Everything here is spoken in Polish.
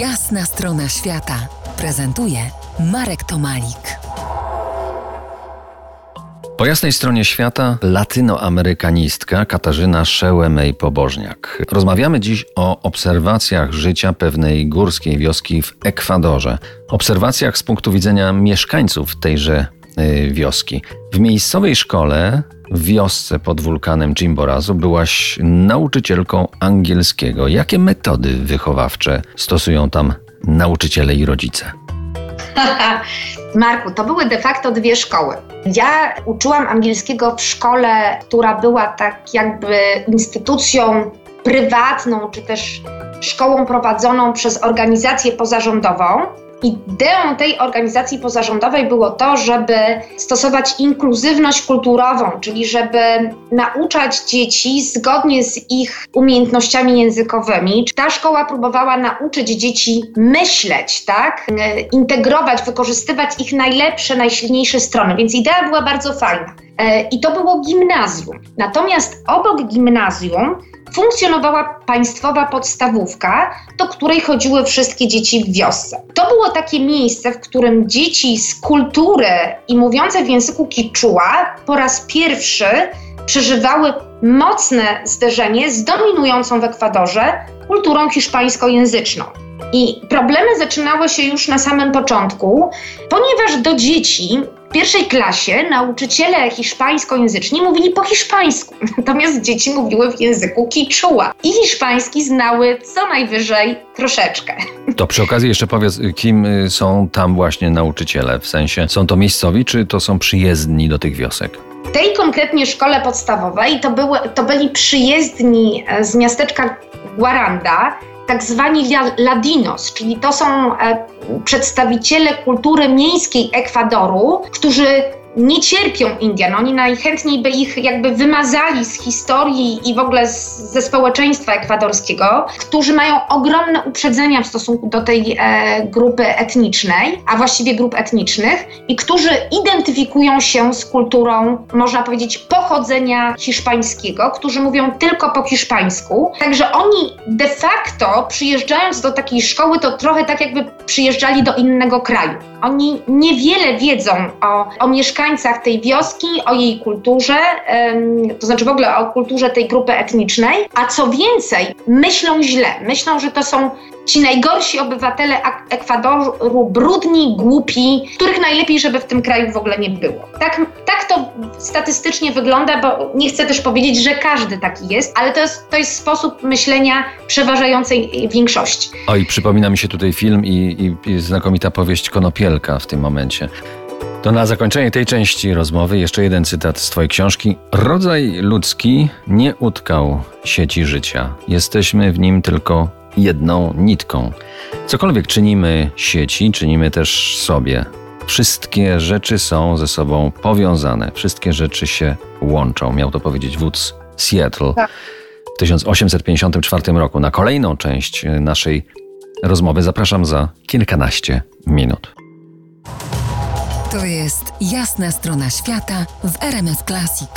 Jasna strona świata prezentuje Marek Tomalik. Po jasnej stronie świata latynoamerykanistka Katarzyna Szełemej-Pobożniak. Rozmawiamy dziś o obserwacjach życia pewnej górskiej wioski w Ekwadorze. Obserwacjach z punktu widzenia mieszkańców tejże y, wioski. W miejscowej szkole w wiosce pod wulkanem Chimborazo byłaś nauczycielką angielskiego. Jakie metody wychowawcze stosują tam nauczyciele i rodzice? Marku, to były de facto dwie szkoły. Ja uczyłam angielskiego w szkole, która była tak jakby instytucją prywatną, czy też szkołą prowadzoną przez organizację pozarządową. Ideą tej organizacji pozarządowej było to, żeby stosować inkluzywność kulturową, czyli żeby nauczać dzieci zgodnie z ich umiejętnościami językowymi. Ta szkoła próbowała nauczyć dzieci myśleć, tak? Integrować, wykorzystywać ich najlepsze, najsilniejsze strony, więc idea była bardzo fajna. E, I to było gimnazjum. Natomiast obok gimnazjum funkcjonowała państwowa podstawówka, do której chodziły wszystkie dzieci w wiosce. To było takie miejsce, w którym dzieci z kultury i mówiące w języku kiczua po raz pierwszy przeżywały mocne zderzenie z dominującą w Ekwadorze kulturą hiszpańskojęzyczną. I problemy zaczynały się już na samym początku, ponieważ do dzieci pierwszej klasie nauczyciele hiszpańskojęzyczni mówili po hiszpańsku, natomiast dzieci mówiły w języku kiczua i hiszpański znały co najwyżej troszeczkę. To przy okazji jeszcze powiedz, kim y, są tam właśnie nauczyciele? W sensie są to miejscowi, czy to są przyjezdni do tych wiosek? W tej konkretnie szkole podstawowej to, były, to byli przyjezdni e, z miasteczka Guaranda, tak zwani ladinos, czyli to są e, przedstawiciele kultury miejskiej Ekwadoru, którzy nie cierpią Indian. Oni najchętniej by ich jakby wymazali z historii i w ogóle z, ze społeczeństwa ekwadorskiego, którzy mają ogromne uprzedzenia w stosunku do tej e, grupy etnicznej, a właściwie grup etnicznych, i którzy identyfikują się z kulturą, można powiedzieć, pochodzenia hiszpańskiego, którzy mówią tylko po hiszpańsku. Także oni de facto przyjeżdżając do takiej szkoły, to trochę tak jakby przyjeżdżali do innego kraju. Oni niewiele wiedzą o, o mieszkańcach tej wioski, o jej kulturze, to znaczy w ogóle o kulturze tej grupy etnicznej, a co więcej, myślą źle. Myślą, że to są ci najgorsi obywatele Ekwadoru, brudni, głupi, których najlepiej, żeby w tym kraju w ogóle nie było. Tak, tak to statystycznie wygląda, bo nie chcę też powiedzieć, że każdy taki jest, ale to jest, to jest sposób myślenia przeważającej większości. Oj, przypomina mi się tutaj film i, i, i znakomita powieść Konopielka w tym momencie. To na zakończenie tej części rozmowy jeszcze jeden cytat z Twojej książki. Rodzaj ludzki nie utkał sieci życia. Jesteśmy w nim tylko jedną nitką. Cokolwiek czynimy sieci, czynimy też sobie. Wszystkie rzeczy są ze sobą powiązane, wszystkie rzeczy się łączą. Miał to powiedzieć wódz Seattle tak. w 1854 roku. Na kolejną część naszej rozmowy zapraszam za kilkanaście minut. To jest jasna strona świata w RMS Classic.